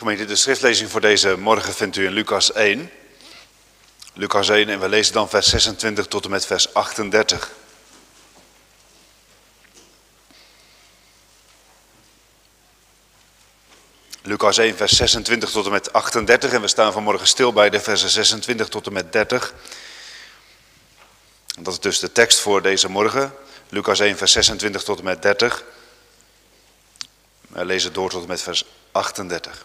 Gemeente, de schriftlezing voor deze morgen vindt u in Lucas 1. Lucas 1 en we lezen dan vers 26 tot en met vers 38. Lucas 1, vers 26 tot en met 38. En we staan vanmorgen stil bij de versen 26 tot en met 30. Dat is dus de tekst voor deze morgen. Lucas 1, vers 26 tot en met 30. We lezen door tot en met vers 38.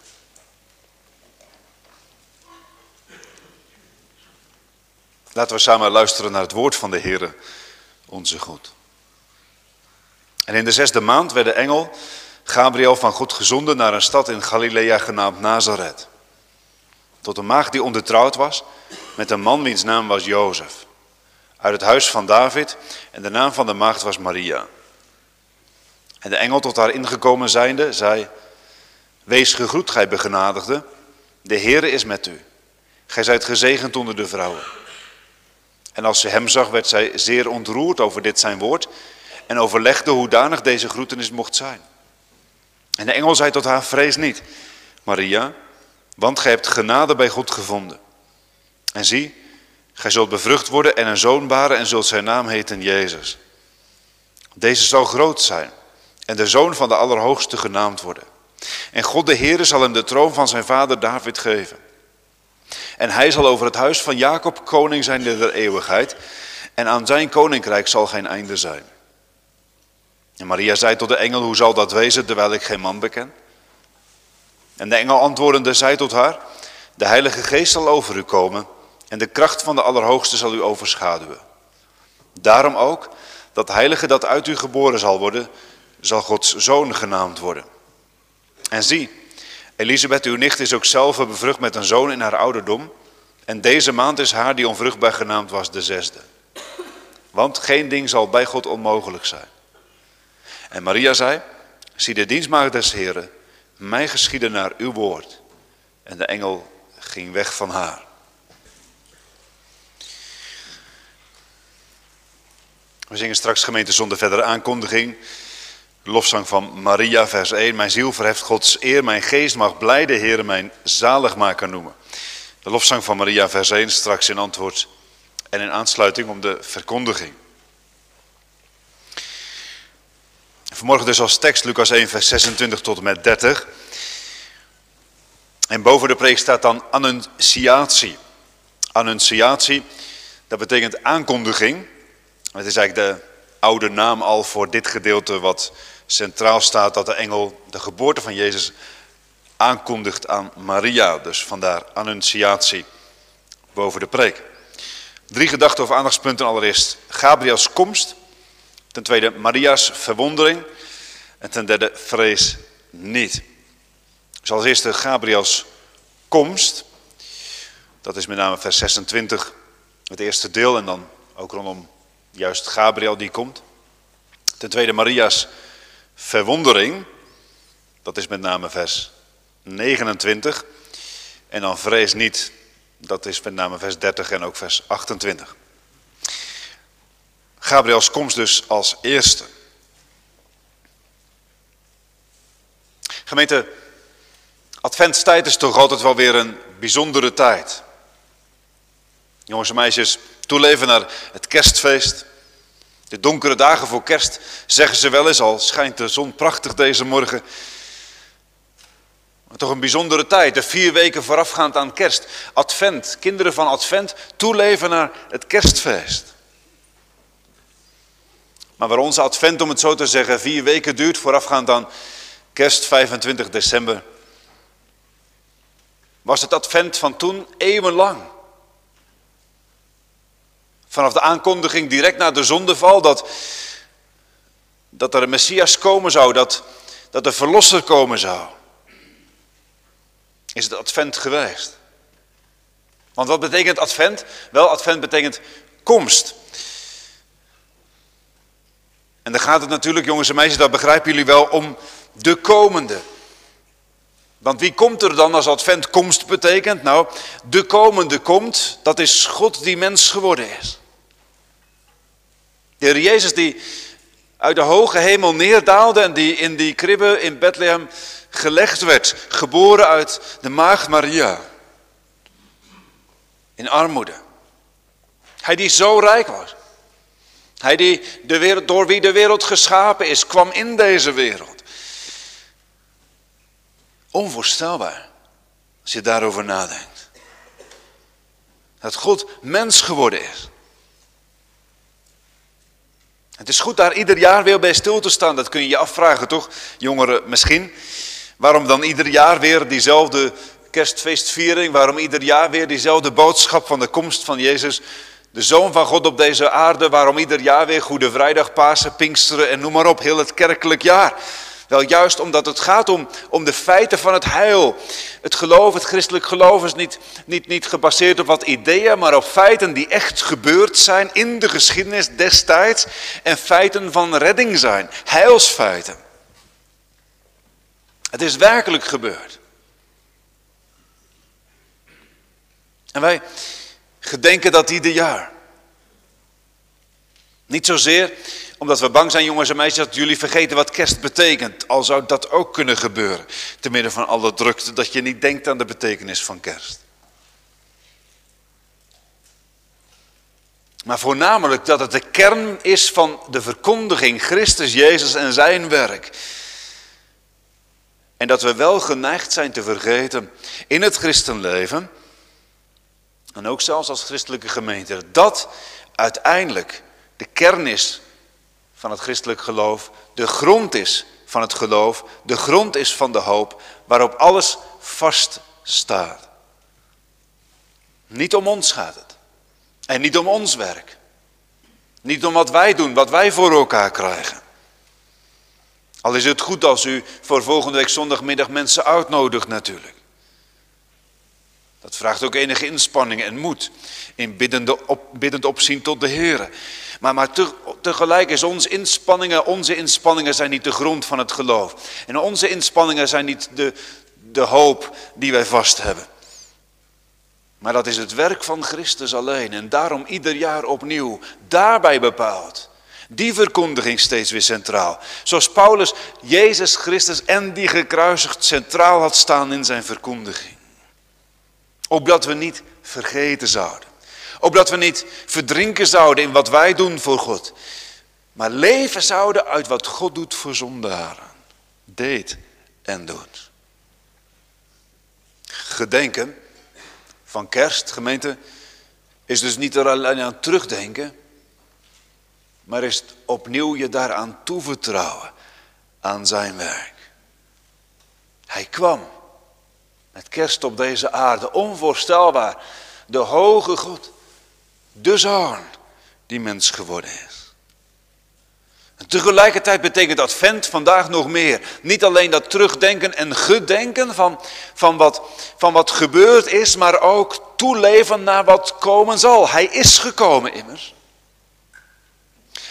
Laten we samen luisteren naar het woord van de Heere, onze God. En in de zesde maand werd de engel Gabriel van God gezonden naar een stad in Galilea genaamd Nazareth. Tot een maagd die ondertrouwd was met een man wiens naam was Jozef. Uit het huis van David en de naam van de maagd was Maria. En de engel tot haar ingekomen zijnde zei, Wees gegroet, gij begenadigde, de Heere is met u. Gij zijt gezegend onder de vrouwen. En als ze hem zag, werd zij zeer ontroerd over dit zijn woord en overlegde hoe danig deze groetenis mocht zijn. En de engel zei tot haar, vrees niet, Maria, want gij hebt genade bij God gevonden. En zie, gij zult bevrucht worden en een zoon baren en zult zijn naam heten Jezus. Deze zal groot zijn en de zoon van de Allerhoogste genaamd worden. En God de Heere zal hem de troon van zijn vader David geven. En hij zal over het huis van Jacob koning zijn de eeuwigheid. En aan zijn koninkrijk zal geen einde zijn. En Maria zei tot de engel, hoe zal dat wezen terwijl ik geen man beken? En de engel antwoordende zei tot haar, de heilige geest zal over u komen en de kracht van de Allerhoogste zal u overschaduwen. Daarom ook, dat heilige dat uit u geboren zal worden, zal Gods zoon genaamd worden. En zie, Elisabeth, uw nicht, is ook zelf bevrucht met een zoon in haar ouderdom. En deze maand is haar die onvruchtbaar genaamd was de zesde. Want geen ding zal bij God onmogelijk zijn. En Maria zei, zie de dienstmaagd des Heren, mij geschieden naar uw woord. En de engel ging weg van haar. We zingen straks gemeente zonder verdere aankondiging. Lofzang van Maria, vers 1. Mijn ziel verheft Gods eer, mijn geest mag blijde Heer mijn zaligmaker noemen. De lofzang van Maria, vers 1, straks in antwoord en in aansluiting om de verkondiging. Vanmorgen dus als tekst Lucas 1, vers 26 tot en met 30. En boven de preek staat dan annunciatie. Annunciatie, dat betekent aankondiging. Het is eigenlijk de oude naam al voor dit gedeelte wat centraal staat dat de engel de geboorte van Jezus aankondigt aan Maria. Dus vandaar annunciatie boven de preek. Drie gedachten of aandachtspunten allereerst. Gabriels komst. Ten tweede Maria's verwondering. En ten derde vrees niet. Dus als eerste Gabriels komst. Dat is met name vers 26, het eerste deel. En dan ook rondom juist Gabriel die komt. Ten tweede Maria's verwondering. Dat is met name vers 29. En dan vrees niet. Dat is met name vers 30 en ook vers 28. Gabriels komst dus als eerste. Gemeente, adventstijd is toch altijd wel weer een bijzondere tijd. Jongens en meisjes, toeleven naar het kerstfeest. De donkere dagen voor kerst, zeggen ze wel eens, al schijnt de zon prachtig deze morgen. Maar toch een bijzondere tijd, de vier weken voorafgaand aan kerst. Advent, kinderen van Advent, toeleven naar het kerstfeest. Maar waar onze Advent, om het zo te zeggen, vier weken duurt voorafgaand aan kerst 25 december, was het Advent van toen eeuwenlang. Vanaf de aankondiging direct na de zondeval dat, dat er een Messias komen zou, dat, dat er Verlosser komen zou. Is het advent geweest. Want wat betekent advent? Wel, advent betekent komst. En dan gaat het natuurlijk, jongens en meisjes, dat begrijpen jullie wel, om de komende. Want wie komt er dan als advent komst betekent? Nou, de komende komt, dat is God die mens geworden is. De Heer Jezus die uit de hoge hemel neerdaalde en die in die kribbe in Bethlehem gelegd werd, geboren uit de maagd Maria. In armoede. Hij die zo rijk was. Hij die de wereld, door wie de wereld geschapen is, kwam in deze wereld. Onvoorstelbaar als je daarover nadenkt. Dat God mens geworden is. Het is goed daar ieder jaar weer bij stil te staan. Dat kun je je afvragen, toch? Jongeren misschien. Waarom dan ieder jaar weer diezelfde kerstfeestviering? Waarom ieder jaar weer diezelfde boodschap van de komst van Jezus? De Zoon van God op deze aarde. Waarom ieder jaar weer Goede Vrijdag, Pasen, Pinksteren en noem maar op. Heel het kerkelijk jaar. Wel juist omdat het gaat om, om de feiten van het heil. Het geloof, het christelijk geloof is niet, niet, niet gebaseerd op wat ideeën, maar op feiten die echt gebeurd zijn in de geschiedenis destijds. En feiten van redding zijn, heilsfeiten. Het is werkelijk gebeurd. En wij gedenken dat ieder jaar. Niet zozeer omdat we bang zijn, jongens en meisjes, dat jullie vergeten wat kerst betekent. Al zou dat ook kunnen gebeuren. Te midden van alle drukte, dat je niet denkt aan de betekenis van kerst. Maar voornamelijk dat het de kern is van de verkondiging Christus Jezus en zijn werk. En dat we wel geneigd zijn te vergeten in het christenleven, en ook zelfs als christelijke gemeente, dat uiteindelijk de kern is van het christelijk geloof, de grond is van het geloof, de grond is van de hoop, waarop alles vast staat. Niet om ons gaat het. En niet om ons werk. Niet om wat wij doen, wat wij voor elkaar krijgen. Al is het goed als u voor volgende week zondagmiddag mensen uitnodigt natuurlijk. Dat vraagt ook enige inspanning en moed in biddende op, biddend opzien tot de Heer. Maar, maar tegelijk is onze inspanningen, onze inspanningen zijn niet de grond van het geloof. En onze inspanningen zijn niet de, de hoop die wij vast hebben. Maar dat is het werk van Christus alleen. En daarom ieder jaar opnieuw daarbij bepaald. Die verkondiging steeds weer centraal. Zoals Paulus Jezus Christus en die gekruisigd centraal had staan in zijn verkondiging. Opdat we niet vergeten zouden. Opdat we niet verdrinken zouden in wat wij doen voor God. Maar leven zouden uit wat God doet voor zondaren. Deed en doet. Gedenken van kerst, gemeente, is dus niet er alleen aan terugdenken. Maar is opnieuw je daaraan toevertrouwen. Aan zijn werk. Hij kwam. Met kerst op deze aarde, onvoorstelbaar. De hoge God, de Zoon, die mens geworden is. En tegelijkertijd betekent Advent vandaag nog meer. Niet alleen dat terugdenken en gedenken van, van, wat, van wat gebeurd is, maar ook toeleven naar wat komen zal. Hij is gekomen immers.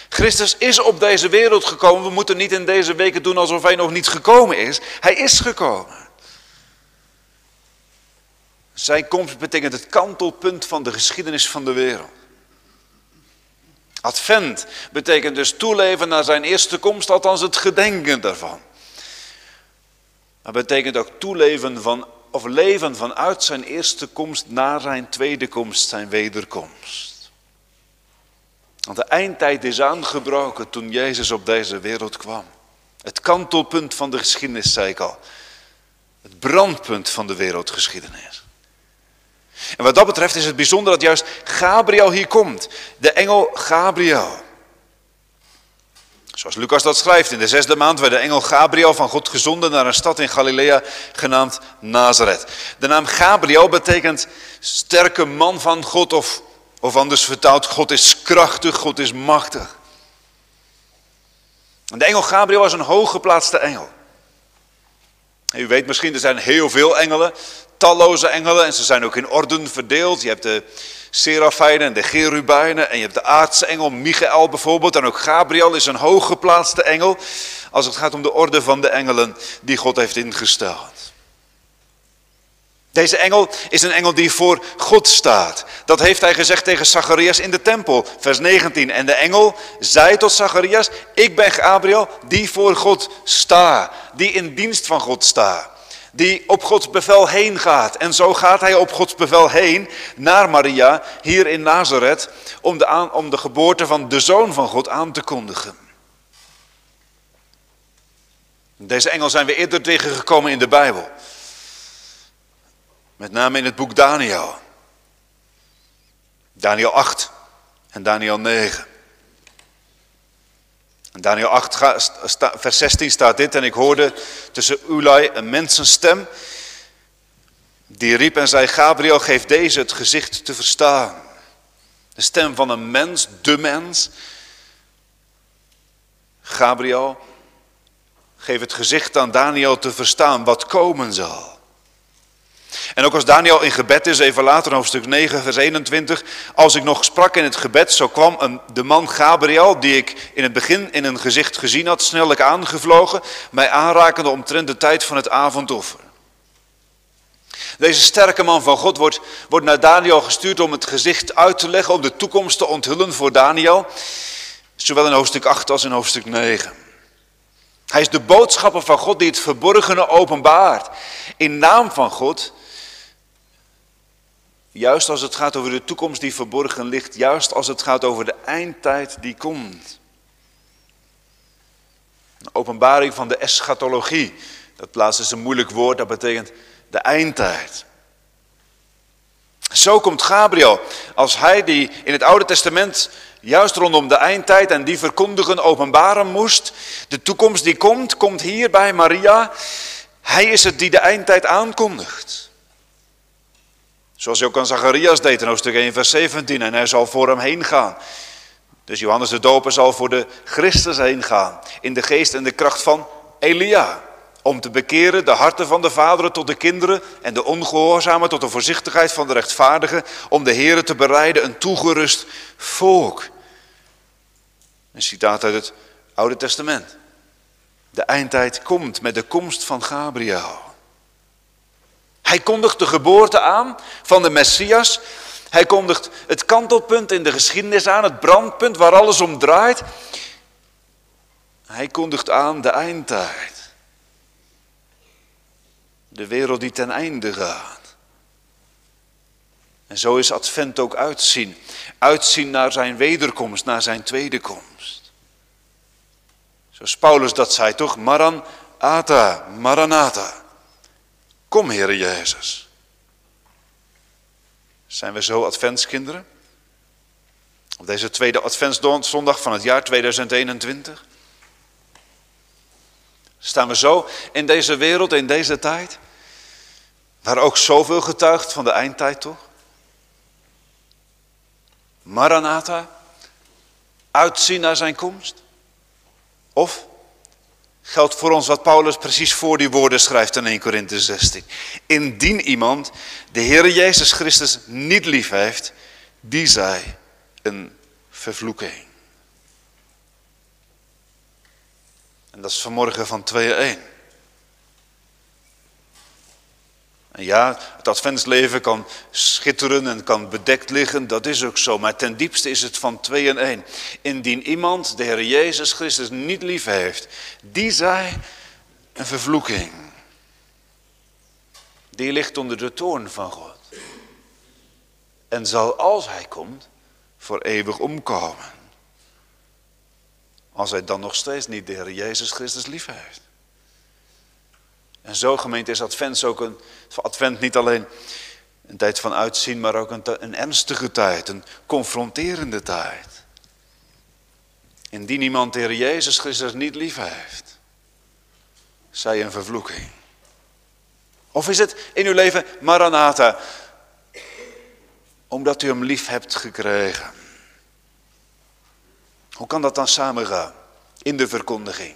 Christus is op deze wereld gekomen. We moeten niet in deze weken doen alsof hij nog niet gekomen is. Hij is gekomen. Zijn komst betekent het kantelpunt van de geschiedenis van de wereld. Advent betekent dus toeleven naar zijn eerste komst, althans het gedenken daarvan. Maar betekent ook toeleven van, of leven vanuit zijn eerste komst naar zijn tweede komst, zijn wederkomst. Want de eindtijd is aangebroken toen Jezus op deze wereld kwam. Het kantelpunt van de geschiedenis, zei ik al. Het brandpunt van de wereldgeschiedenis. En wat dat betreft is het bijzonder dat juist Gabriel hier komt. De engel Gabriel. Zoals Lucas dat schrijft, in de zesde maand werd de engel Gabriel van God gezonden naar een stad in Galilea genaamd Nazareth. De naam Gabriel betekent sterke man van God of, of anders vertaald, God is krachtig, God is machtig. En de engel Gabriel was een hooggeplaatste engel. U weet misschien, er zijn heel veel engelen talloze engelen en ze zijn ook in orden verdeeld. Je hebt de serafijnen en de cherubijnen en je hebt de aardse engel Michael bijvoorbeeld. En ook Gabriel is een hooggeplaatste engel als het gaat om de orde van de engelen die God heeft ingesteld. Deze engel is een engel die voor God staat. Dat heeft hij gezegd tegen Zacharias in de tempel, vers 19. En de engel zei tot Zacharias, ik ben Gabriel die voor God sta, die in dienst van God sta. Die op Gods bevel heen gaat. En zo gaat hij op Gods bevel heen naar Maria, hier in Nazareth, om de, aan, om de geboorte van de zoon van God aan te kondigen. Deze engel zijn we eerder tegengekomen in de Bijbel. Met name in het boek Daniel. Daniel 8 en Daniel 9. Daniel 8, vers 16 staat dit. En ik hoorde tussen Ulai een mensenstem. Die riep en zei, Gabriel, geef deze het gezicht te verstaan. De stem van een mens, de mens. Gabriel, geef het gezicht aan Daniel te verstaan wat komen zal. En ook als Daniel in gebed is, even later in hoofdstuk 9, vers 21. Als ik nog sprak in het gebed, zo kwam een, de man Gabriel, die ik in het begin in een gezicht gezien had, snellijk aangevlogen, mij aanrakende omtrent de tijd van het avondoffer. Deze sterke man van God wordt, wordt naar Daniel gestuurd om het gezicht uit te leggen, om de toekomst te onthullen voor Daniel. Zowel in hoofdstuk 8 als in hoofdstuk 9. Hij is de boodschapper van God die het verborgene openbaart. In naam van God Juist als het gaat over de toekomst die verborgen ligt, juist als het gaat over de eindtijd die komt. Een openbaring van de eschatologie. Dat laatste is een moeilijk woord, dat betekent de eindtijd. Zo komt Gabriel, als hij die in het Oude Testament juist rondom de eindtijd en die verkondigen openbaren moest. De toekomst die komt, komt hier bij Maria. Hij is het die de eindtijd aankondigt. Zoals ook aan Zacharias deed in hoofdstuk 1 vers 17. En hij zal voor hem heen gaan. Dus Johannes de Doper zal voor de Christus heen gaan. In de geest en de kracht van Elia. Om te bekeren de harten van de vaderen tot de kinderen en de ongehoorzamen tot de voorzichtigheid van de rechtvaardigen. Om de Heren te bereiden een toegerust volk. Een citaat uit het Oude Testament. De eindtijd komt met de komst van Gabriel. Hij kondigt de geboorte aan van de Messias. Hij kondigt het kantelpunt in de geschiedenis aan, het brandpunt waar alles om draait. Hij kondigt aan de eindtijd. De wereld die ten einde gaat. En zo is Advent ook uitzien. Uitzien naar zijn wederkomst, naar zijn tweede komst. Zoals Paulus dat zei toch? Maran Ata, Maranatha. Kom, Heere Jezus. Zijn we zo adventskinderen? Op deze tweede adventszondag van het jaar 2021? Staan we zo in deze wereld, in deze tijd? Waar ook zoveel getuigt van de eindtijd toch? Maranatha, uitzien naar zijn komst? Of geldt voor ons wat Paulus precies voor die woorden schrijft in 1 Korinthe 16. Indien iemand de Heer Jezus Christus niet lief heeft, die zij een vervloeking. En dat is vanmorgen van 2-1. En ja, het adventsleven kan schitteren en kan bedekt liggen, dat is ook zo. Maar ten diepste is het van twee en één. Indien iemand de Heer Jezus Christus niet lief heeft, die zij een vervloeking. Die ligt onder de toorn van God. En zal als hij komt, voor eeuwig omkomen. Als hij dan nog steeds niet de Heer Jezus Christus lief heeft. En zo gemeente is Advent ook een, Advent niet alleen een tijd van uitzien, maar ook een, een ernstige tijd, een confronterende tijd. Indien iemand de Jezus Christus niet lief heeft, zij een vervloeking. Of is het in uw leven Maranatha, omdat u hem lief hebt gekregen? Hoe kan dat dan samengaan in de verkondiging?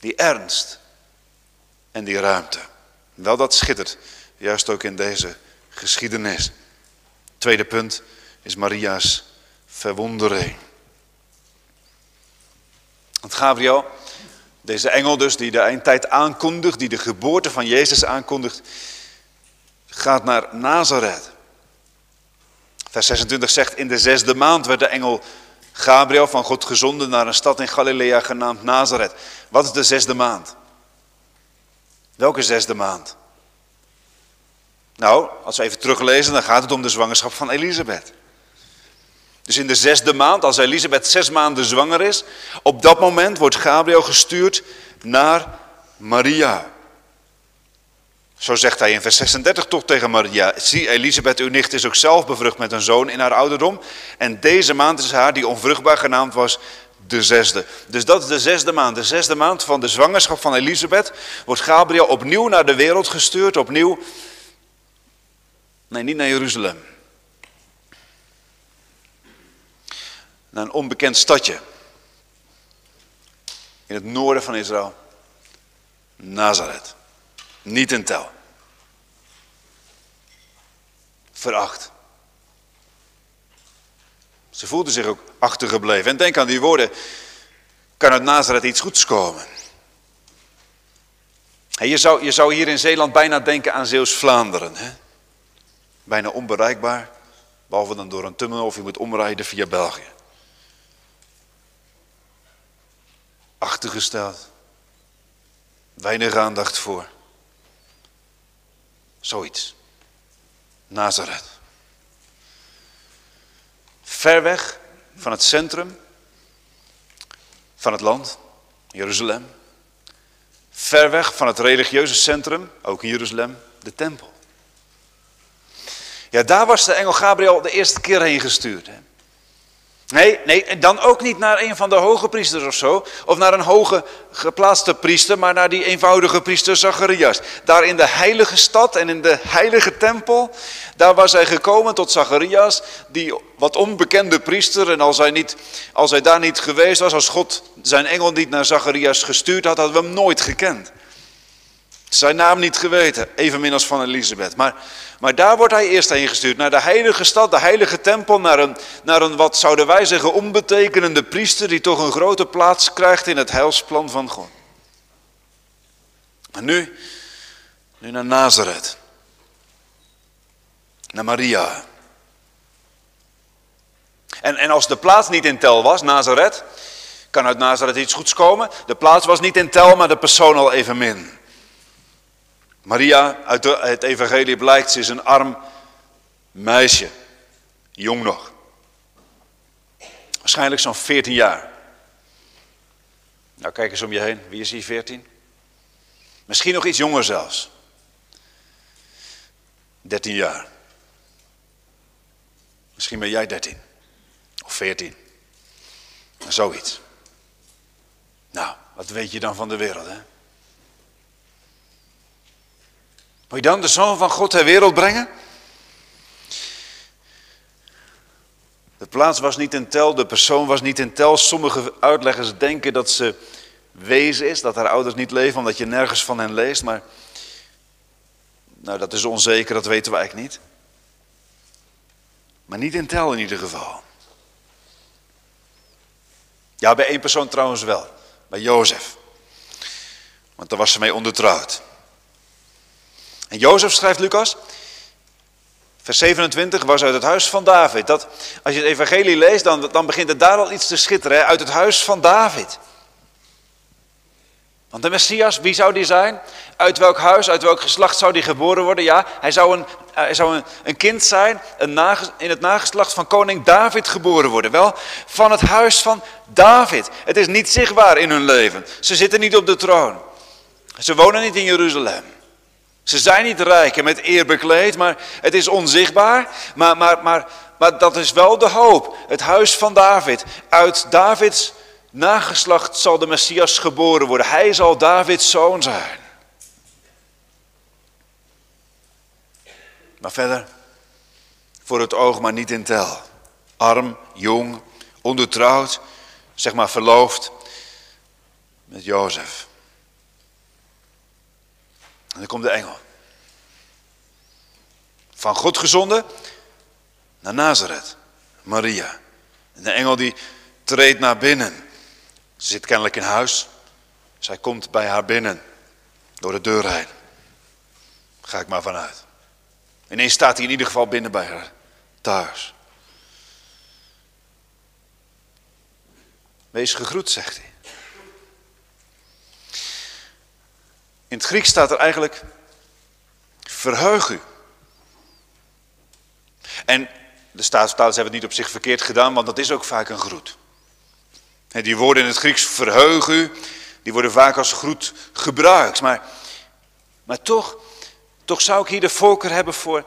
Die ernst, en die ruimte. Wel, dat schittert, juist ook in deze geschiedenis. Tweede punt is Maria's verwondering. Want Gabriel, deze engel dus, die de eindtijd aankondigt, die de geboorte van Jezus aankondigt. gaat naar Nazareth. Vers 26 zegt, in de zesde maand werd de engel Gabriel van God gezonden naar een stad in Galilea genaamd Nazareth. Wat is de zesde maand? Welke zesde maand? Nou, als we even teruglezen, dan gaat het om de zwangerschap van Elisabeth. Dus in de zesde maand, als Elisabeth zes maanden zwanger is, op dat moment wordt Gabriel gestuurd naar Maria. Zo zegt hij in vers 36 toch tegen Maria. Zie, Elisabeth, uw nicht, is ook zelf bevrucht met een zoon in haar ouderdom. En deze maand is haar, die onvruchtbaar genaamd was, de zesde. Dus dat is de zesde maand. De zesde maand van de zwangerschap van Elisabeth wordt Gabriel opnieuw naar de wereld gestuurd. Opnieuw, nee, niet naar Jeruzalem. Naar een onbekend stadje. In het noorden van Israël. Nazareth. Niet in tel. Veracht. Ze voelde zich ook achtergebleven. En denk aan die woorden. Kan uit Nazareth iets goeds komen? je, zou, je zou hier in Zeeland bijna denken aan Zeeuws-Vlaanderen. Bijna onbereikbaar. Behalve dan door een tunnel of je moet omrijden via België. Achtergesteld. Weinig aandacht voor. Zoiets. Nazareth. Ver weg van het centrum van het land, Jeruzalem. Ver weg van het religieuze centrum, ook in Jeruzalem, de tempel. Ja, daar was de engel Gabriel de eerste keer heen gestuurd. Hè. Nee, nee, dan ook niet naar een van de hoge priesters of zo. Of naar een hoge geplaatste priester, maar naar die eenvoudige priester Zacharias. Daar in de heilige stad en in de heilige tempel, daar was hij gekomen tot Zacharias, die wat onbekende priester. En als hij, niet, als hij daar niet geweest was, als God zijn engel niet naar Zacharias gestuurd had, hadden we hem nooit gekend. Zijn naam niet geweten, evenmin als van Elisabeth. Maar, maar daar wordt hij eerst heen gestuurd, naar de heilige stad, de heilige tempel, naar een, naar een, wat zouden wij zeggen, onbetekenende priester die toch een grote plaats krijgt in het heilsplan van God. Maar nu, nu naar Nazareth, naar Maria. En, en als de plaats niet in tel was, Nazareth, kan uit Nazareth iets goeds komen. De plaats was niet in tel, maar de persoon al evenmin. Maria, uit het evangelie blijkt, ze is een arm meisje. Jong nog. Waarschijnlijk zo'n 14 jaar. Nou, kijk eens om je heen. Wie is hier 14? Misschien nog iets jonger zelfs. 13 jaar. Misschien ben jij 13. Of 14. Zoiets. Nou, wat weet je dan van de wereld, hè? Moet je dan de Zoon van God ter wereld brengen? De plaats was niet in tel, de persoon was niet in tel. Sommige uitleggers denken dat ze wezen is, dat haar ouders niet leven, omdat je nergens van hen leest. Maar nou, dat is onzeker, dat weten we eigenlijk niet. Maar niet in tel in ieder geval. Ja, bij één persoon trouwens wel. Bij Jozef. Want daar was ze mee ondertrouwd. En Jozef schrijft Lucas, vers 27, was uit het huis van David. Dat, als je het evangelie leest, dan, dan begint het daar al iets te schitteren. Hè? Uit het huis van David. Want de Messias, wie zou die zijn? Uit welk huis, uit welk geslacht zou die geboren worden? Ja, hij zou een, hij zou een, een kind zijn, een in het nageslacht van koning David geboren worden. Wel, van het huis van David. Het is niet zichtbaar in hun leven. Ze zitten niet op de troon. Ze wonen niet in Jeruzalem. Ze zijn niet rijk en met eer bekleed, maar het is onzichtbaar. Maar, maar, maar, maar dat is wel de hoop. Het huis van David. Uit Davids nageslacht zal de Messias geboren worden. Hij zal Davids zoon zijn. Maar verder, voor het oog maar niet in tel. Arm, jong, ondertrouwd, zeg maar verloofd met Jozef. En dan komt de engel. Van God gezonden naar Nazareth, Maria. En de engel die treedt naar binnen. Ze zit kennelijk in huis. Zij komt bij haar binnen. Door de deur heen. Ga ik maar vanuit. Ineens staat hij in ieder geval binnen bij haar, thuis. Wees gegroet, zegt hij. In het Grieks staat er eigenlijk verheug u. En de staatsvertalers hebben het niet op zich verkeerd gedaan, want dat is ook vaak een groet. Die woorden in het Grieks verheug u, die worden vaak als groet gebruikt. Maar, maar toch, toch zou ik hier de voorkeur hebben voor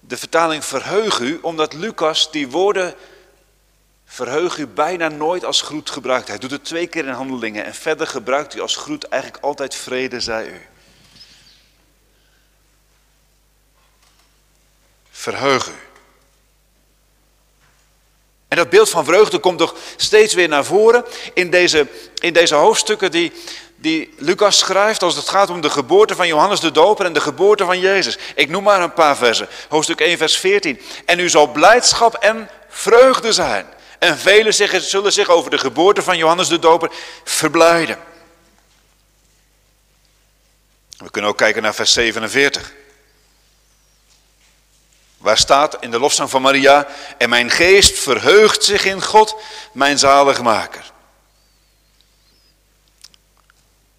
de vertaling verheug u, omdat Lucas die woorden verheug u bijna nooit als groet gebruikt. Hij doet het twee keer in handelingen en verder gebruikt hij als groet eigenlijk altijd vrede zij u. Verheug u. En dat beeld van vreugde komt toch steeds weer naar voren in deze, in deze hoofdstukken die, die Lucas schrijft als het gaat om de geboorte van Johannes de Doper en de geboorte van Jezus. Ik noem maar een paar versen. Hoofdstuk 1, vers 14. En u zal blijdschap en vreugde zijn. En velen zullen zich over de geboorte van Johannes de Doper verblijden. We kunnen ook kijken naar vers 47. Waar staat in de lofzang van Maria, en mijn geest verheugt zich in God, mijn zaligmaker.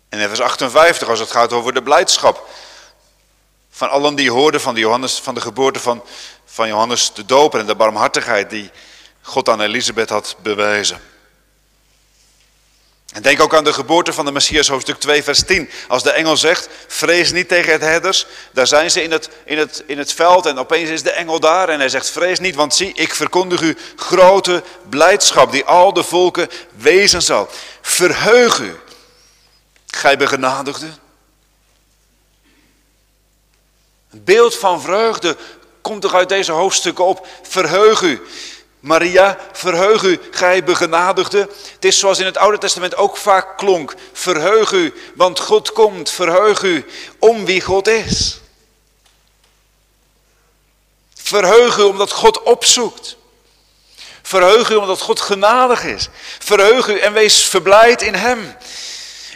En in vers 58, als het gaat over de blijdschap van allen die hoorden van de, Johannes, van de geboorte van, van Johannes de Doper en de barmhartigheid die God aan Elisabeth had bewezen. En denk ook aan de geboorte van de Messias, hoofdstuk 2, vers 10. Als de engel zegt, vrees niet tegen het herders. Daar zijn ze in het, in, het, in het veld en opeens is de engel daar. En hij zegt, vrees niet, want zie, ik verkondig u grote blijdschap die al de volken wezen zal. Verheug u, gij begenadigde. Een beeld van vreugde komt toch uit deze hoofdstukken op. Verheug u. Maria, verheug u, gij begenadigde. Het is zoals in het Oude Testament ook vaak klonk. Verheug u, want God komt. Verheug u om wie God is. Verheug u omdat God opzoekt. Verheug u omdat God genadig is. Verheug u en wees verblijd in Hem.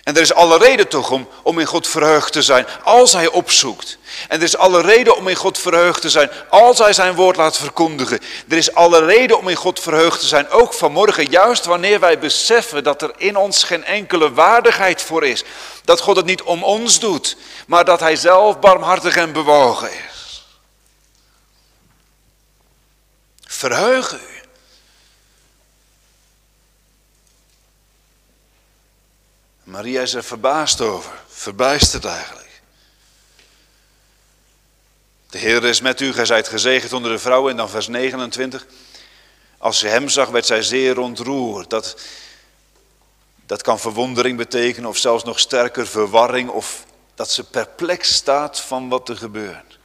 En er is alle reden toch om, om in God verheugd te zijn als Hij opzoekt. En er is alle reden om in God verheugd te zijn als Hij zijn woord laat verkondigen. Er is alle reden om in God verheugd te zijn, ook vanmorgen, juist wanneer wij beseffen dat er in ons geen enkele waardigheid voor is. Dat God het niet om ons doet, maar dat Hij zelf barmhartig en bewogen is. Verheug u. Maria is er verbaasd over, verbijsterd eigenlijk. De Heer is met u, gij zijt gezegend onder de vrouwen. En dan vers 29. Als ze hem zag, werd zij zeer ontroerd. Dat, dat kan verwondering betekenen, of zelfs nog sterker verwarring, of dat ze perplex staat van wat er gebeurt.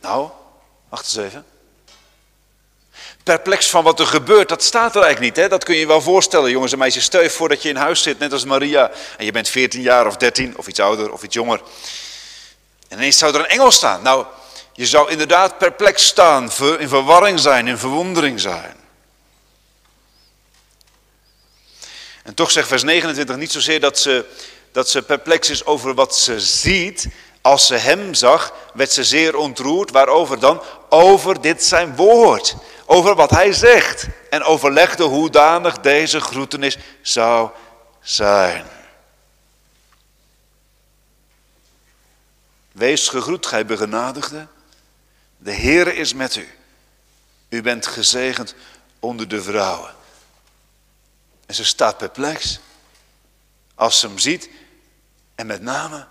Nou, wacht eens even. Perplex van wat er gebeurt, dat staat er eigenlijk niet. Hè? Dat kun je je wel voorstellen, jongens en meisjes. Stel je voor dat je in huis zit, net als Maria. En je bent 14 jaar of 13, of iets ouder, of iets jonger. En ineens zou er een engel staan. Nou, je zou inderdaad perplex staan, in verwarring zijn, in verwondering zijn. En toch zegt vers 29 niet zozeer dat ze, dat ze perplex is over wat ze ziet. Als ze hem zag, werd ze zeer ontroerd. Waarover dan? Over dit zijn woord. Over wat hij zegt. En overlegde hoe danig deze groetenis zou zijn. Wees gegroet, gij begenadigde. De Heere is met u. U bent gezegend onder de vrouwen. En ze staat perplex als ze hem ziet en met name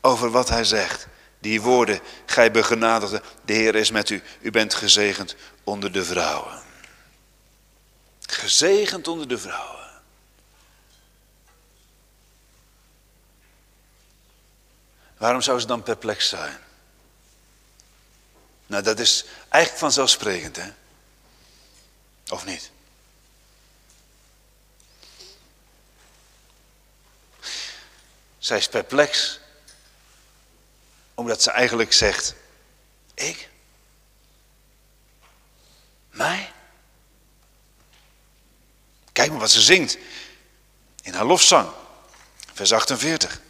over wat hij zegt. Die woorden, gij begenadigde, de Heer is met u. U bent gezegend onder de vrouwen. Gezegend onder de vrouwen. Waarom zou ze dan perplex zijn? Nou, dat is eigenlijk vanzelfsprekend, hè? Of niet? Zij is perplex, omdat ze eigenlijk zegt: Ik? Mij? Kijk maar wat ze zingt in haar lofzang, vers 48.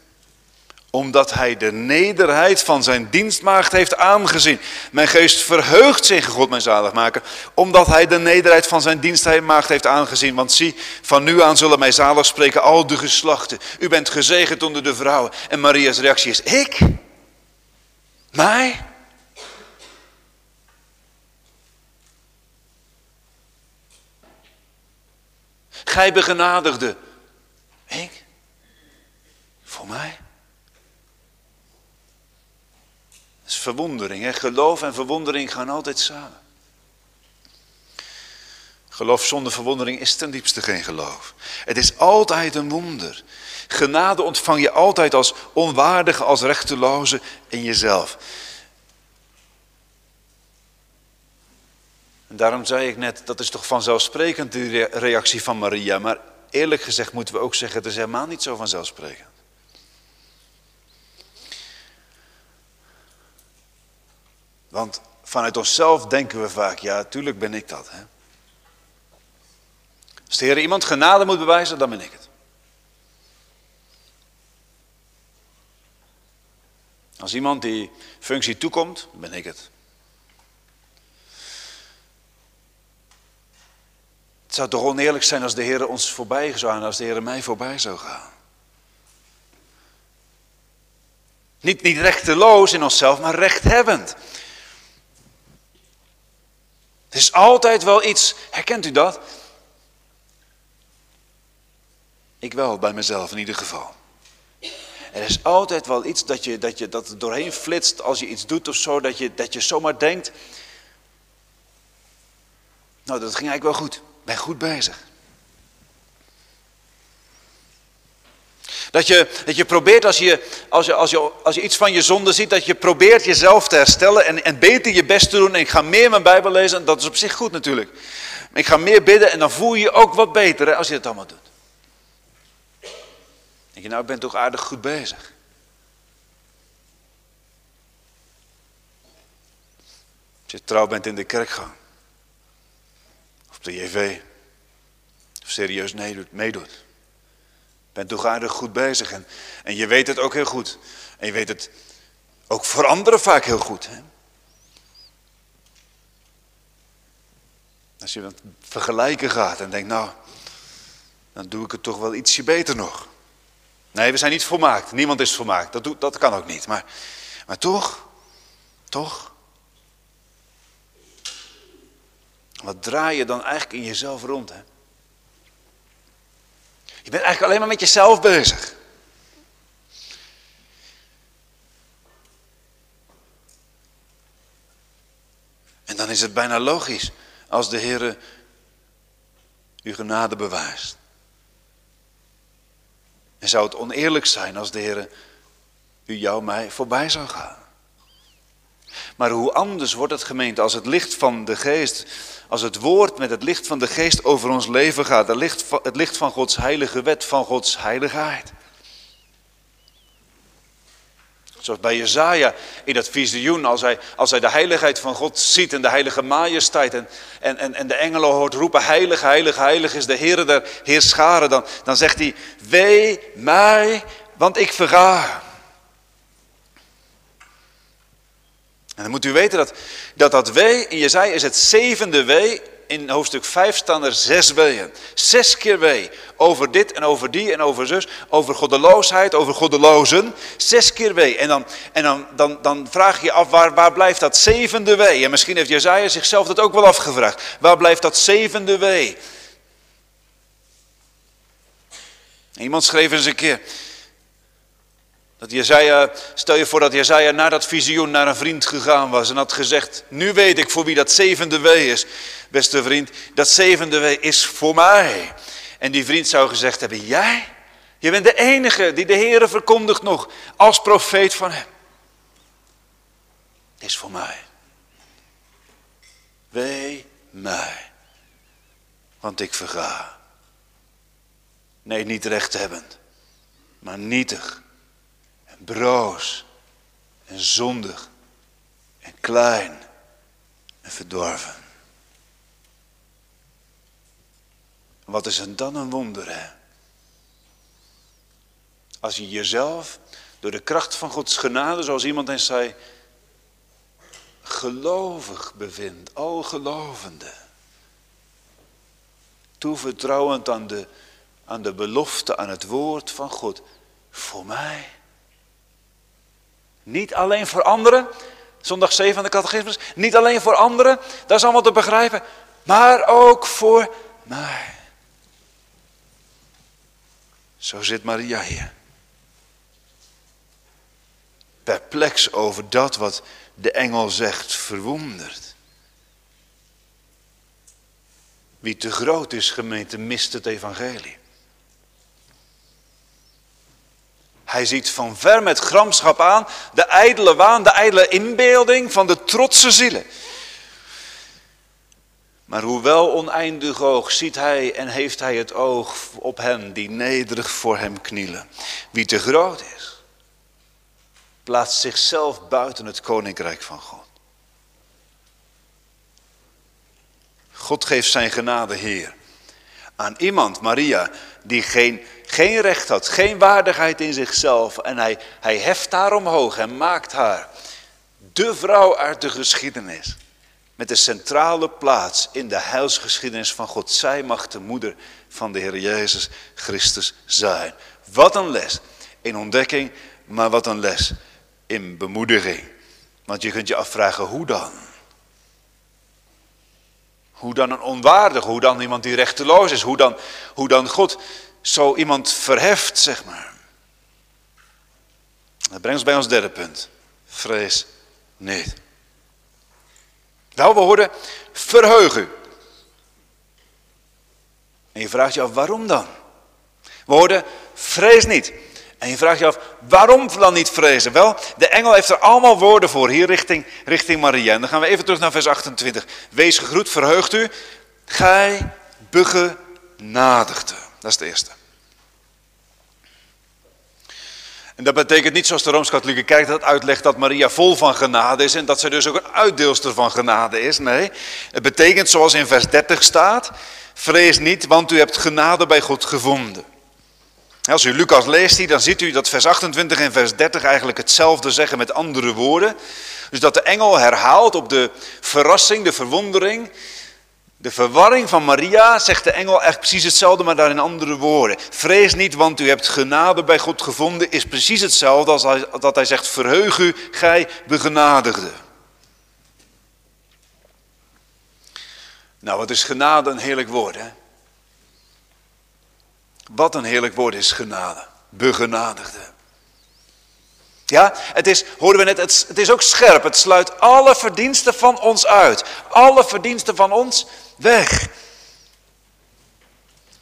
omdat hij de nederheid van zijn dienstmaagd heeft aangezien. Mijn geest verheugt zich, God mijn zaligmaker, omdat hij de nederheid van zijn dienstmaagd heeft aangezien. Want zie, van nu aan zullen mij zalig spreken al de geslachten. U bent gezegend onder de vrouwen. En Maria's reactie is, ik? Mij? Gij begenadigde. Ik? Voor mij? Dat is verwondering. Hè? Geloof en verwondering gaan altijd samen. Geloof zonder verwondering is ten diepste geen geloof. Het is altijd een wonder. Genade ontvang je altijd als onwaardige, als rechteloze in jezelf. En daarom zei ik net, dat is toch vanzelfsprekend de reactie van Maria. Maar eerlijk gezegd moeten we ook zeggen, het is helemaal niet zo vanzelfsprekend. Want vanuit onszelf denken we vaak, ja, tuurlijk ben ik dat. Hè? Als de Heer iemand genade moet bewijzen, dan ben ik het. Als iemand die functie toekomt, ben ik het. Het zou toch oneerlijk zijn als de Heer ons voorbij zou gaan, als de Heer mij voorbij zou gaan. Niet, niet rechteloos in onszelf, maar rechthebbend. Er is altijd wel iets, herkent u dat? Ik wel, bij mezelf in ieder geval. Er is altijd wel iets dat, je, dat, je, dat er doorheen flitst als je iets doet of zo, dat je, dat je zomaar denkt, nou dat ging eigenlijk wel goed, ben goed bezig. Dat je, dat je probeert als je, als, je, als, je, als je iets van je zonde ziet, dat je probeert jezelf te herstellen en, en beter je best te doen. En ik ga meer mijn Bijbel lezen, dat is op zich goed natuurlijk. Ik ga meer bidden en dan voel je je ook wat beter als je het allemaal doet. Je, nou ik ben toch aardig goed bezig. Als je trouw bent in de kerkgang. Of de JV. Of serieus meedoet bent toch aardig goed bezig en, en je weet het ook heel goed. En je weet het ook voor anderen vaak heel goed. Hè? Als je dat vergelijken gaat en denkt, nou, dan doe ik het toch wel ietsje beter nog. Nee, we zijn niet volmaakt. Niemand is volmaakt. Dat, doet, dat kan ook niet. Maar, maar toch, toch. Wat draai je dan eigenlijk in jezelf rond? Hè? Je bent eigenlijk alleen maar met jezelf bezig. En dan is het bijna logisch als de Heer uw genade bewijst. En zou het oneerlijk zijn als de Heer u jou mij voorbij zou gaan. Maar hoe anders wordt het gemeente als het licht van de geest als het woord met het licht van de geest over ons leven gaat. Het licht, het licht van Gods heilige wet, van Gods heiligheid. Zoals bij Jezaja in dat visioen, als hij, als hij de heiligheid van God ziet en de heilige majesteit en, en, en, en de engelen hoort roepen, heilig, heilig, heilig is de Heer der Heerscharen, dan, dan zegt hij, wee mij, want ik verga. En dan moet u weten dat dat, dat wee in Jezaja is het zevende wee. In hoofdstuk 5 staan er zes weeën. Zes keer wee. Over dit en over die en over zus. Over goddeloosheid, over goddelozen. Zes keer wee. En dan, en dan, dan, dan vraag je je af, waar, waar blijft dat zevende wee? En misschien heeft Jezaja zichzelf dat ook wel afgevraagd. Waar blijft dat zevende wee? Iemand schreef eens een keer, dat Jezaja, stel je voor dat Jezaja na dat visioen naar een vriend gegaan was en had gezegd, nu weet ik voor wie dat zevende wee is. Beste vriend, dat zevende wee is voor mij. En die vriend zou gezegd hebben, jij? Je bent de enige die de Heere verkondigt nog als profeet van hem. Is voor mij. Wee mij, want ik verga. Nee, niet rechthebbend, maar nietig broos en zondig en klein en verdorven. Wat is het dan een wonder, hè? Als je jezelf door de kracht van Gods genade, zoals iemand eens zei, gelovig bevindt, al gelovende. Toevertrouwend aan de, aan de belofte, aan het woord van God. Voor mij. Niet alleen voor anderen, zondag 7 van de catechismus, niet alleen voor anderen, dat is allemaal te begrijpen, maar ook voor mij. Zo zit Maria hier. Perplex over dat wat de engel zegt, verwonderd. Wie te groot is, gemeente, mist het evangelie. Hij ziet van ver met gramschap aan de ijdele waan, de ijdele inbeelding van de trotse zielen. Maar hoewel oneindig oog ziet hij en heeft hij het oog op hen die nederig voor hem knielen. Wie te groot is, plaatst zichzelf buiten het koninkrijk van God. God geeft zijn genade, Heer, aan iemand, Maria, die geen, geen recht had, geen waardigheid in zichzelf. En hij, hij heft haar omhoog en maakt haar de vrouw uit de geschiedenis. Met de centrale plaats in de heilsgeschiedenis van God. Zij mag de moeder van de Heer Jezus Christus zijn. Wat een les in ontdekking, maar wat een les in bemoediging. Want je kunt je afvragen, hoe dan? Hoe dan een onwaardige, hoe dan iemand die rechteloos is, hoe dan, hoe dan God zo iemand verheft, zeg maar. Dat brengt ons bij ons derde punt. Vrees niet. Nou, we hoorden verheug u. En je vraagt je af, waarom dan? We hoorden vrees niet. En je vraagt je af, waarom dan niet vrezen? Wel, de engel heeft er allemaal woorden voor, hier richting, richting Maria. En dan gaan we even terug naar vers 28. Wees gegroet, verheugt u, gij begenadigde. Dat is de eerste. En dat betekent niet zoals de Rooms-Katholieke Kerk dat uitlegt dat Maria vol van genade is en dat zij dus ook een uitdeelster van genade is. Nee, het betekent zoals in vers 30 staat, vrees niet, want u hebt genade bij God gevonden. Als u Lucas leest, dan ziet u dat vers 28 en vers 30 eigenlijk hetzelfde zeggen met andere woorden. Dus dat de engel herhaalt op de verrassing, de verwondering, de verwarring van Maria, zegt de engel echt precies hetzelfde, maar daar in andere woorden. Vrees niet, want u hebt genade bij God gevonden, is precies hetzelfde als hij, dat hij zegt, verheug u, gij begenadigde. Nou, wat is genade een heerlijk woord, hè? Wat een heerlijk woord is genade. Begenadigde. Ja, het is, hoorden we net, het, het is ook scherp. Het sluit alle verdiensten van ons uit. Alle verdiensten van ons weg.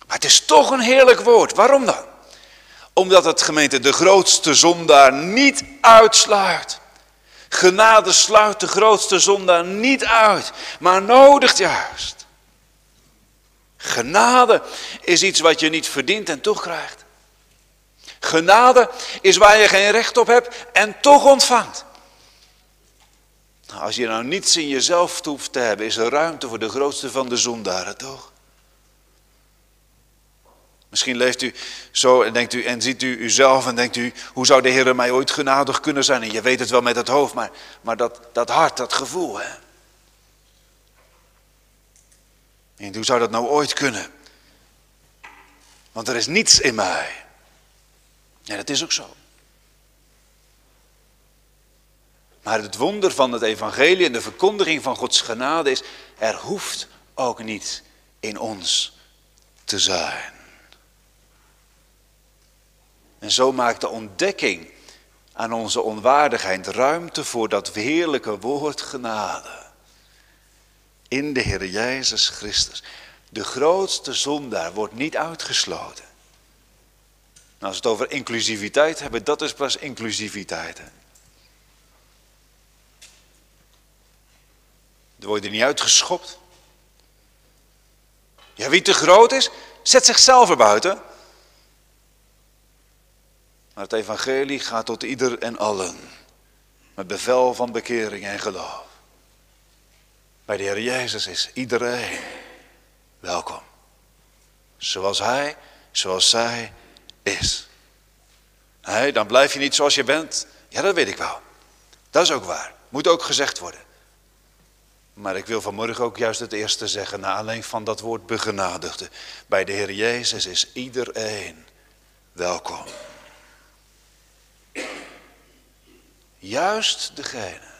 Maar het is toch een heerlijk woord. Waarom dan? Omdat het gemeente de grootste zondaar niet uitsluit. Genade sluit de grootste zondaar niet uit, maar nodigt juist. Genade is iets wat je niet verdient en toch krijgt. Genade is waar je geen recht op hebt en toch ontvangt. Als je nou niets in jezelf hoeft te hebben, is er ruimte voor de grootste van de zondaren, toch? Misschien leeft u zo en denkt u en ziet u uzelf en denkt u, hoe zou de Heer mij ooit genadig kunnen zijn? En je weet het wel met het hoofd, maar, maar dat, dat hart, dat gevoel, hè? En hoe zou dat nou ooit kunnen? Want er is niets in mij. En dat is ook zo. Maar het wonder van het evangelie en de verkondiging van Gods genade is, er hoeft ook niet in ons te zijn. En zo maakt de ontdekking aan onze onwaardigheid ruimte voor dat heerlijke woord genade in de Heer Jezus Christus. De grootste zondaar wordt niet uitgesloten. Als we het over inclusiviteit hebben, dat is pas inclusiviteit. Er wordt er niet uitgeschopt. Ja, wie te groot is, zet zichzelf er buiten. Maar het evangelie gaat tot ieder en allen. Met bevel van bekering en geloof. Bij de Heer Jezus is iedereen welkom. Zoals Hij, zoals zij is. Nee, dan blijf je niet zoals je bent. Ja, dat weet ik wel. Dat is ook waar. Moet ook gezegd worden. Maar ik wil vanmorgen ook juist het eerste zeggen, na alleen van dat woord begenadigde. Bij de Heer Jezus is iedereen welkom. Juist degene,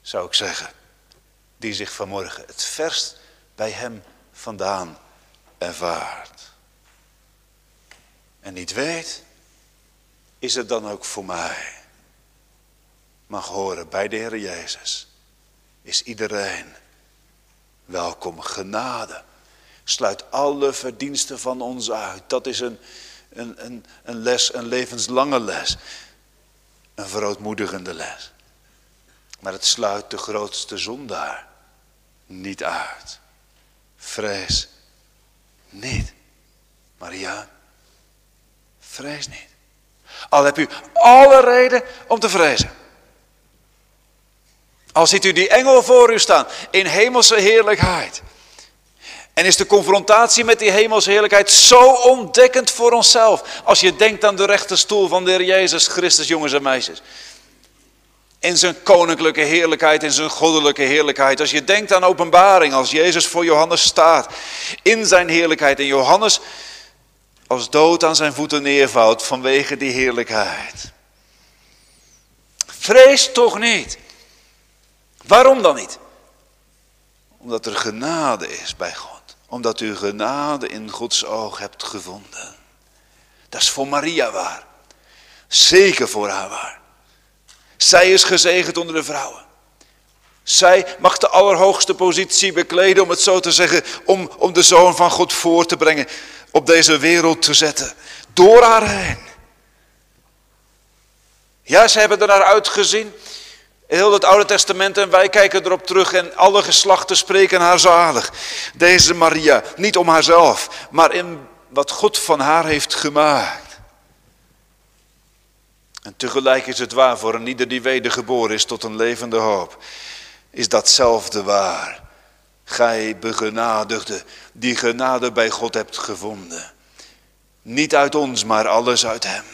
zou ik zeggen, die zich vanmorgen het verst bij hem vandaan ervaart. En niet weet, is het dan ook voor mij. Mag horen bij de Heer Jezus is iedereen welkom. Genade sluit alle verdiensten van ons uit. Dat is een, een, een, een les, een levenslange les. Een verootmoedigende les. Maar het sluit de grootste zondaar niet uit. Vrees niet. Maria, vrees niet. Al heb u alle reden om te vrezen. Al ziet u die engel voor u staan in hemelse heerlijkheid. En is de confrontatie met die hemelse heerlijkheid zo ontdekkend voor onszelf. Als je denkt aan de rechterstoel van de Heer Jezus Christus, jongens en meisjes. In zijn koninklijke heerlijkheid, in zijn goddelijke heerlijkheid. Als je denkt aan openbaring, als Jezus voor Johannes staat. In zijn heerlijkheid. En Johannes als dood aan zijn voeten neervalt vanwege die heerlijkheid. Vrees toch niet. Waarom dan niet? Omdat er genade is bij God. Omdat u genade in Gods oog hebt gevonden. Dat is voor Maria waar. Zeker voor haar waar. Zij is gezegend onder de vrouwen. Zij mag de allerhoogste positie bekleden, om het zo te zeggen, om, om de Zoon van God voor te brengen, op deze wereld te zetten. Door haar heen. Ja, ze hebben er naar uitgezien Heel het Oude Testament en wij kijken erop terug en alle geslachten spreken haar zalig. Deze Maria, niet om haarzelf, maar in wat God van haar heeft gemaakt. En tegelijk is het waar voor een ieder die wedergeboren is tot een levende hoop. Is datzelfde waar. Gij begenadigde, die genade bij God hebt gevonden. Niet uit ons, maar alles uit hem.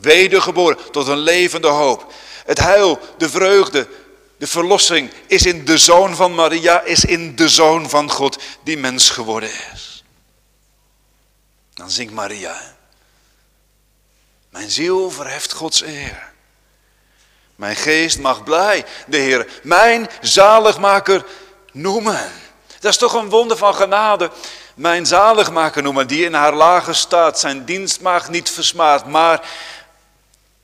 Wedergeboren tot een levende hoop. Het heil, de vreugde, de verlossing is in de zoon van Maria, is in de zoon van God die mens geworden is. Dan zingt Maria. Mijn ziel verheft Gods eer. Mijn geest mag blij de Heer, mijn zaligmaker noemen. Dat is toch een wonder van genade. Mijn zaligmaker noemen, die in haar lage staat zijn dienstmaag niet versmaart, maar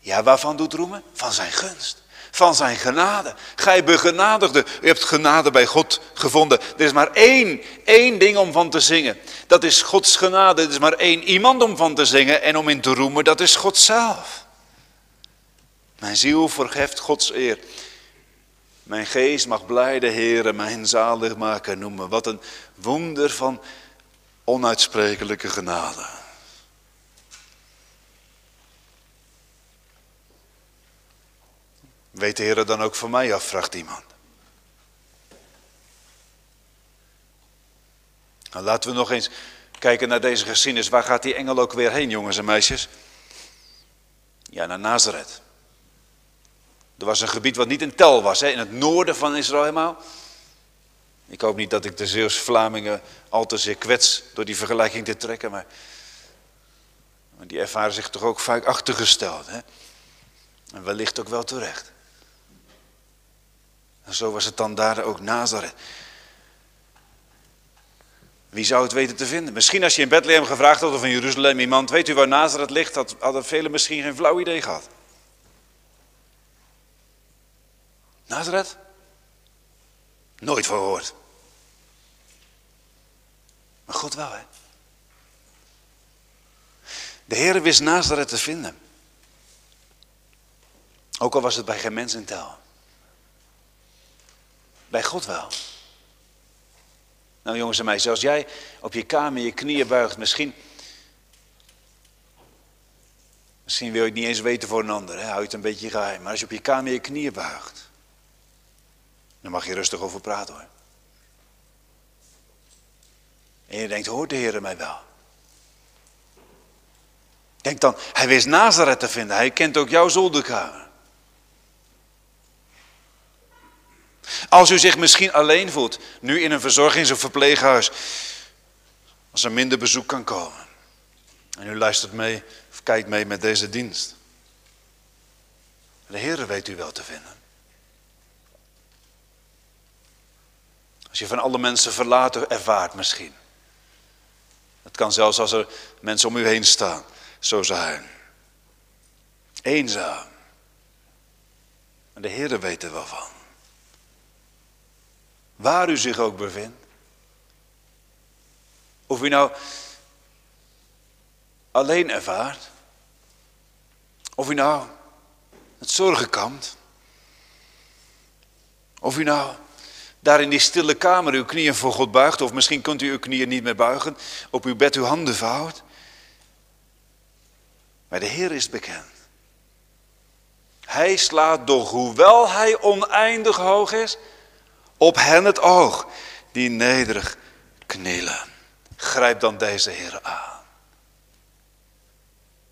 ja, waarvan doet roemen? Van zijn gunst. Van zijn genade. Gij begenadigde. U hebt genade bij God gevonden. Er is maar één, één ding om van te zingen. Dat is Gods genade. Er is maar één iemand om van te zingen en om in te roemen. Dat is God zelf. Mijn ziel verheft Gods eer. Mijn geest mag blij de Heer mijn zaligmaker noemen. Wat een wonder van onuitsprekelijke genade. Weet de Heer dan ook van mij af, vraagt iemand. Nou, laten we nog eens kijken naar deze geschiedenis. Waar gaat die engel ook weer heen, jongens en meisjes? Ja, naar Nazareth. Er was een gebied wat niet in tel was, hè, in het noorden van Israël helemaal. Ik hoop niet dat ik de Zeeuws-Vlamingen al te zeer kwets door die vergelijking te trekken, maar, maar die ervaren zich toch ook vaak achtergesteld. Hè? En wellicht ook wel terecht. En zo was het dan daar ook Nazareth. Wie zou het weten te vinden? Misschien als je in Bethlehem gevraagd had of in Jeruzalem iemand, weet u waar Nazareth ligt, had, hadden velen misschien geen flauw idee gehad. Nazareth? Nooit verhoord. Maar God wel, hè? De Heer wist Nazareth te vinden. Ook al was het bij geen mens in tel. Bij God wel. Nou jongens en meisjes, als jij op je kamer je knieën buigt, misschien... Misschien wil je het niet eens weten voor een ander, hè? hou het een beetje geheim. Maar als je op je kamer je knieën buigt, dan mag je rustig over praten hoor. En je denkt, hoort de Heer mij wel? Denk dan, hij wist Nazareth te vinden. Hij kent ook jouw zolderkamer. Als u zich misschien alleen voelt, nu in een verzorgings- of verpleeghuis, als er minder bezoek kan komen. En u luistert mee of kijkt mee met deze dienst. De Heer weet u wel te vinden. Als je van alle mensen verlaten ervaart misschien. Het kan zelfs als er mensen om u heen staan zo zijn. Eenzaam. Maar de Heer weet er wel van. Waar u zich ook bevindt. Of u nou alleen ervaart. Of u nou het zorgen kampt. Of u nou daar in die stille kamer uw knieën voor God buigt. Of misschien kunt u uw knieën niet meer buigen. Op uw bed uw handen vouwt. Maar de Heer is bekend. Hij slaat doch, hoewel hij oneindig hoog is, op hen het oog die nederig knielen. Grijp dan deze Heer aan.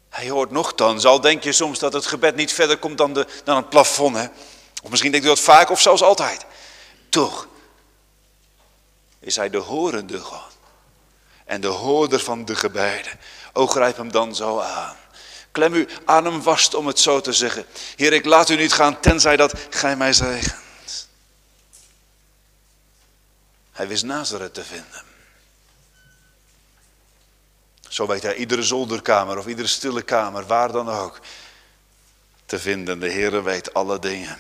Hij hoort nogthans, al denk je soms dat het gebed niet verder komt dan, de, dan het plafond. Hè? Of misschien denkt u dat vaak of zelfs altijd. Toch is hij de horende God. En de hoorder van de gebeden. O grijp hem dan zo aan. Klem u aan hem vast om het zo te zeggen. Heer, ik laat u niet gaan tenzij dat gij mij zegent. Hij wist Nazareth te vinden. Zo weet hij iedere zolderkamer of iedere stille kamer, waar dan ook, te vinden. De Heer weet alle dingen.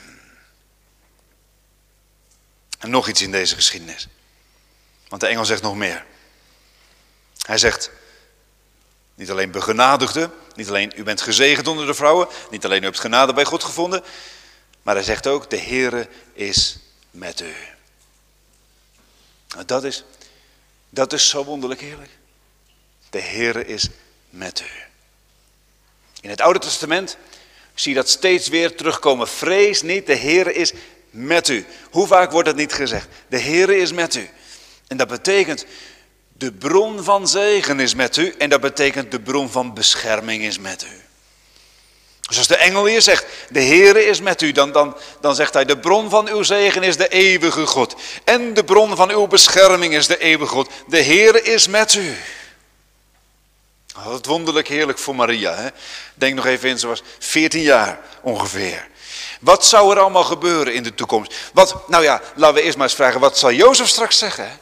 En nog iets in deze geschiedenis. Want de engel zegt nog meer. Hij zegt, niet alleen begenadigde, niet alleen u bent gezegend onder de vrouwen, niet alleen u hebt genade bij God gevonden, maar hij zegt ook, de Heere is met u. Dat is, dat is zo wonderlijk heerlijk. De Heere is met u. In het Oude Testament zie je dat steeds weer terugkomen. Vrees niet, de Heere is met u. Hoe vaak wordt dat niet gezegd? De Heere is met u. En dat betekent, de bron van zegen is met u. En dat betekent, de bron van bescherming is met u. Dus als de engel hier zegt, de Heere is met u, dan, dan, dan zegt hij, de bron van uw zegen is de eeuwige God. En de bron van uw bescherming is de eeuwige God. De Heere is met u. Wat wonderlijk heerlijk voor Maria. Hè? Denk nog even in, ze was 14 jaar ongeveer. Wat zou er allemaal gebeuren in de toekomst? Wat, nou ja, laten we eerst maar eens vragen, wat zal Jozef straks zeggen?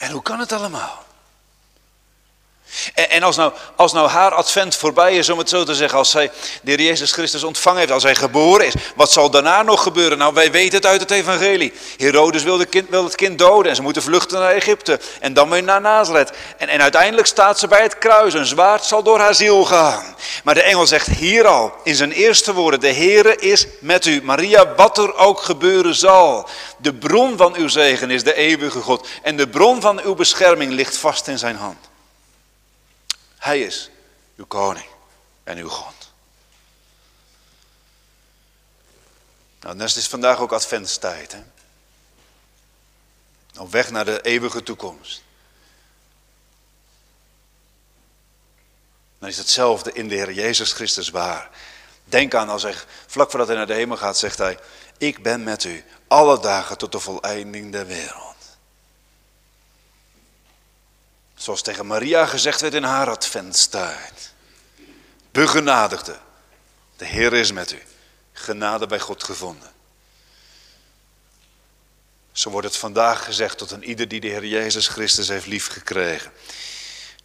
En hoe kan het allemaal? En als nou, als nou haar advent voorbij is, om het zo te zeggen, als zij de heer Jezus Christus ontvangen heeft, als hij geboren is, wat zal daarna nog gebeuren? Nou, wij weten het uit het evangelie. Herodes wil, kind, het kind doden en ze moeten vluchten naar Egypte en dan weer naar Nazareth. En, en uiteindelijk staat ze bij het kruis, een zwaard zal door haar ziel gaan. Maar de engel zegt hier al, in zijn eerste woorden, de Heere is met u. Maria, wat er ook gebeuren zal. De bron van uw zegen is de eeuwige God en de bron van uw bescherming ligt vast in zijn hand. Hij is uw koning en uw God. Nou, net is vandaag ook adventstijd. Hè? Op weg naar de eeuwige toekomst. Dan is hetzelfde in de Heer Jezus Christus waar. Denk aan als hij, vlak voordat hij naar de hemel gaat, zegt hij, ik ben met u alle dagen tot de voleinding der wereld. Zoals tegen Maria gezegd werd in haar adventstijd. Begenadigde. De Heer is met u. Genade bij God gevonden. Zo wordt het vandaag gezegd tot een ieder die de Heer Jezus Christus heeft liefgekregen.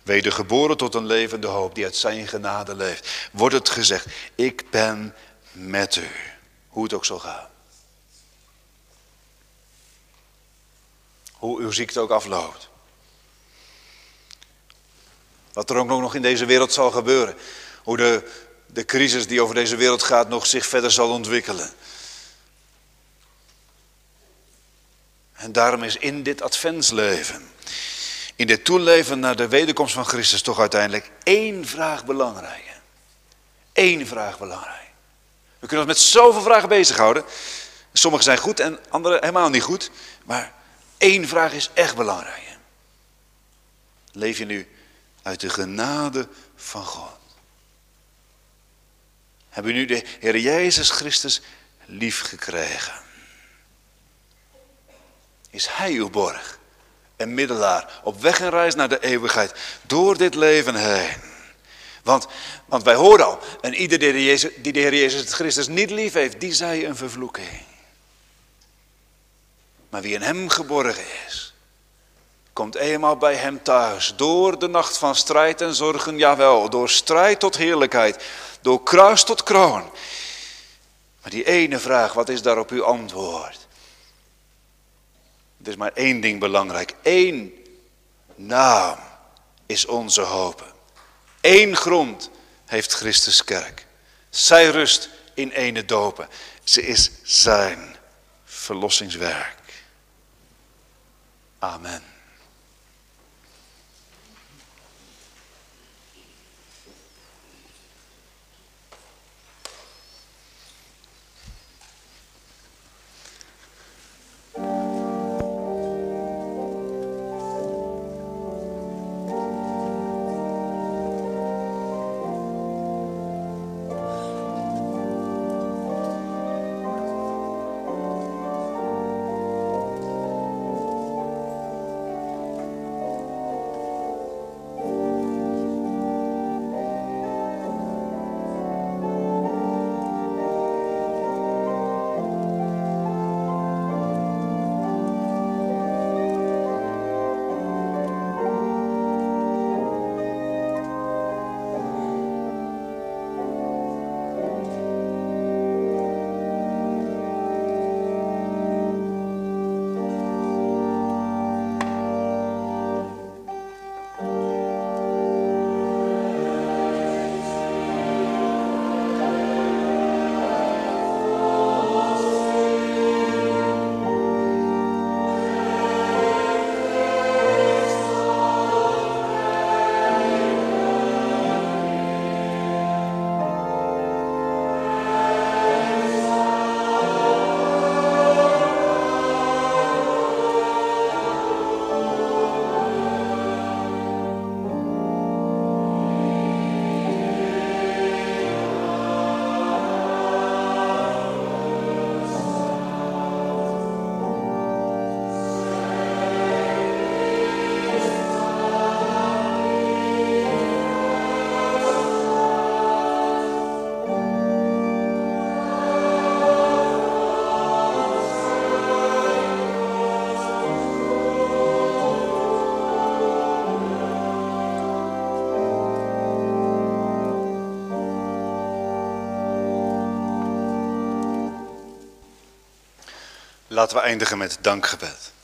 Wedergeboren tot een levende hoop die uit zijn genade leeft. Wordt het gezegd, ik ben met u. Hoe het ook zal gaan. Hoe uw ziekte ook afloopt. Wat er ook nog in deze wereld zal gebeuren. Hoe de, de crisis die over deze wereld gaat nog zich verder zal ontwikkelen. En daarom is in dit adventsleven, in dit toeleven naar de wederkomst van Christus toch uiteindelijk één vraag belangrijk. Eén vraag belangrijk. We kunnen ons met zoveel vragen bezighouden. Sommige zijn goed en andere helemaal niet goed. Maar één vraag is echt belangrijk. Leef je nu uit de genade van God? Hebben u nu de Heer Jezus Christus lief gekregen? Is Hij uw borg en middelaar op weg en reis naar de eeuwigheid door dit leven heen? Want, want wij horen al, en ieder die de, Jezus, die de Heer Jezus Christus niet lief heeft, die zij een vervloeking. Maar wie in Hem geborgen is, komt eenmaal bij Hem thuis. Door de nacht van strijd en zorgen, jawel, door strijd tot heerlijkheid, door kruis tot kroon. Maar die ene vraag, wat is daarop uw antwoord? Er is maar één ding belangrijk. Eén naam is onze hoop. Eén grond heeft Christus kerk. Zij rust in ene dopen. Ze is zijn verlossingswerk. Amen. Laten we eindigen met dankgebed.